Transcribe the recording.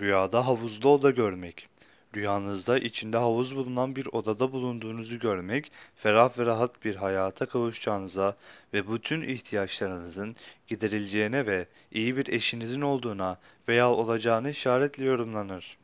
Rüyada havuzlu oda görmek. Rüyanızda içinde havuz bulunan bir odada bulunduğunuzu görmek, ferah ve rahat bir hayata kavuşacağınıza ve bütün ihtiyaçlarınızın giderileceğine ve iyi bir eşinizin olduğuna veya olacağına işaretle yorumlanır.